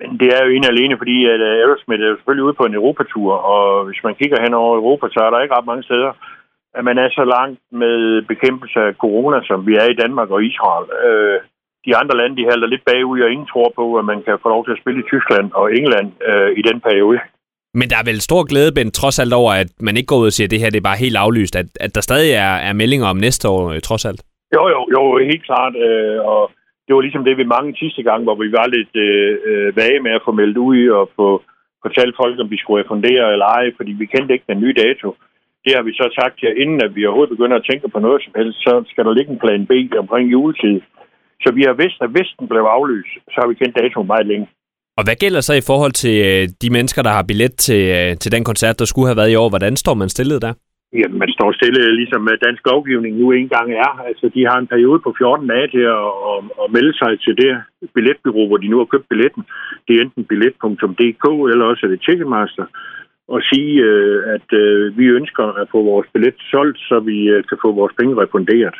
Men det er jo en alene, fordi at øh, Aerosmith er jo selvfølgelig ude på en Europatur, og hvis man kigger hen over Europa, så er der ikke ret mange steder, at man er så langt med bekæmpelse af corona, som vi er i Danmark og Israel. Øh, de andre lande, de halter lidt bagud, og ingen tror på, at man kan få lov til at spille i Tyskland og England øh, i den periode. Men der er vel stor glæde, Ben, trods alt over, at man ikke går ud og siger, at det her det er bare helt aflyst, at, at der stadig er, er meldinger om næste år, øh, trods alt? Jo, jo, jo, helt klart. Øh, og det var ligesom det, vi mange sidste gang, hvor vi var lidt øh, øh, vage med at få meldt ud og få fortalt folk, om vi skulle refundere eller ej, fordi vi kendte ikke den nye dato. Det har vi så sagt her, inden at vi overhovedet begynder at tænke på noget som helst, så skal der ligge en plan B omkring juletid. Så vi har vidst, at hvis den blev aflyst, så har vi kendt datoen meget længe. Og hvad gælder så i forhold til øh, de mennesker, der har billet til, øh, til den koncert, der skulle have været i år? Hvordan står man stillet der? Jamen, man står stille, ligesom øh, dansk lovgivning nu engang er. Altså, de har en periode på 14 dage til at, at, at melde sig til det billetbyrå, hvor de nu har købt billetten. Det er enten billet.dk, eller også er det Ticketmaster. Og sige, øh, at øh, vi ønsker at få vores billet solgt, så vi øh, kan få vores penge refunderet.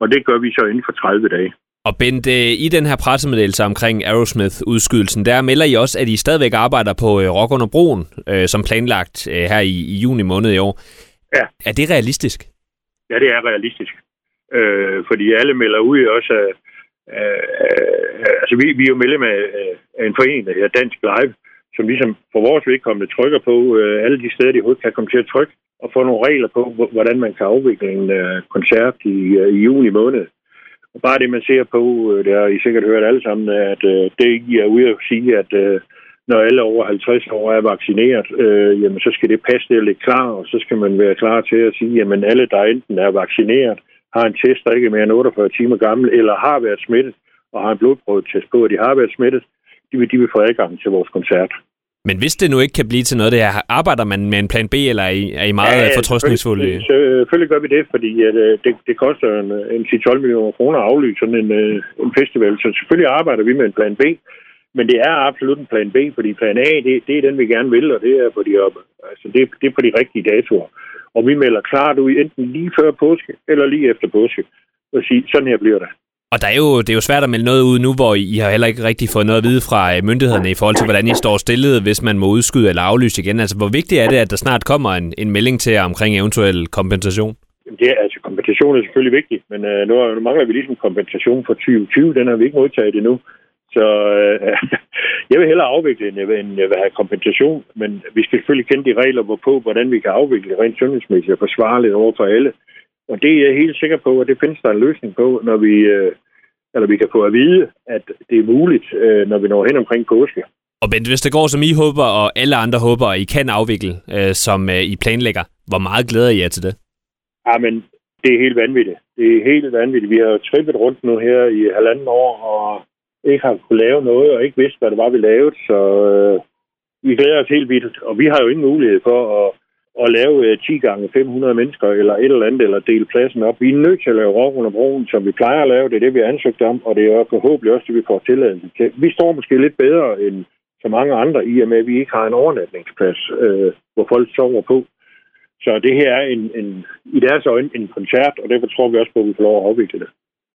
Og det gør vi så inden for 30 dage. Og Bent, i den her pressemeddelelse omkring Aerosmith-udskydelsen, der melder I også, at I stadigvæk arbejder på Rock under broen, som planlagt her i juni måned i år. Ja. Er det realistisk? Ja, det er realistisk. Øh, fordi alle melder ud også, øh, øh, altså vi, vi er jo medlem af, af en forening, der hedder Dansk Live, som ligesom for vores vedkommende trykker på øh, alle de steder, de overhovedet kan komme til at trykke, og få nogle regler på, hvordan man kan afvikle en øh, koncert i, øh, i juni måned. Og bare det, man ser på, øh, det har I sikkert hørt alle sammen, at øh, det I er ude at sige, at øh, når alle over 50 år er vaccineret, øh, jamen så skal det passe det lidt klar, og så skal man være klar til at sige, jamen alle, der enten er vaccineret, har en test, der ikke er mere end 48 timer gammel, eller har været smittet, og har en blodprøvetest på, at de har været smittet, de vil, de vil få adgang til vores koncert. Men hvis det nu ikke kan blive til noget, det her, arbejder man med en plan B, eller er I, er I meget ja, fortrøstningsfulde? Selvfølgelig, selvfølgelig gør vi det, fordi at, øh, det, det koster en, en 10-12 millioner kroner at aflyse sådan en, øh, en festival. Så selvfølgelig arbejder vi med en plan B, men det er absolut en plan B, fordi plan A, det, det er den, vi gerne vil, og det er på de, op, altså det, det er på de rigtige datoer. Og vi melder klart ud, enten lige før påske, eller lige efter påske, og sige, sådan her bliver det. Og der er jo, det er jo svært at melde noget ud nu, hvor I har heller ikke rigtig fået noget at vide fra øh, myndighederne i forhold til, hvordan I står stillet, hvis man må udskyde eller aflyse igen. Altså, hvor vigtigt er det, at der snart kommer en, en melding til omkring eventuel kompensation? Det er, altså, kompensation er selvfølgelig vigtigt, men uh, nu, nu mangler vi ligesom kompensation for 2020. Den har vi ikke modtaget endnu. Så uh, jeg vil hellere afvikle, end jeg vil, end jeg vil have kompensation. Men vi skal selvfølgelig kende de regler, hvorpå, hvordan vi kan afvikle rent sundhedsmæssigt og forsvarligt over for alle. Og det er jeg helt sikker på, at det findes der en løsning på, når vi, øh, eller vi kan få at vide, at det er muligt, øh, når vi når hen omkring påske. Og Bent, hvis det går, som I håber, og alle andre håber, at I kan afvikle, øh, som øh, I planlægger, hvor meget glæder I jer til det? Ja, men det er helt vanvittigt. Det er helt vanvittigt. Vi har jo trippet rundt nu her i halvanden år, og ikke har kunne lave noget, og ikke vidste, hvad det var, vi lavede. Så øh, vi glæder os helt vildt, og vi har jo ingen mulighed for at at lave øh, 10 gange 500 mennesker eller et eller andet, eller dele pladsen op. Vi er nødt til at lave rock under broen, som vi plejer at lave. Det er det, vi har ansøgt om, og det er forhåbentlig også det, vi får tilladelse til. Vi står måske lidt bedre end så mange andre, i og med, at vi ikke har en overnatningsplads, øh, hvor folk sover på. Så det her er en, en, i deres øjne en koncert, og derfor tror vi også på, at vi får lov at afvikle det.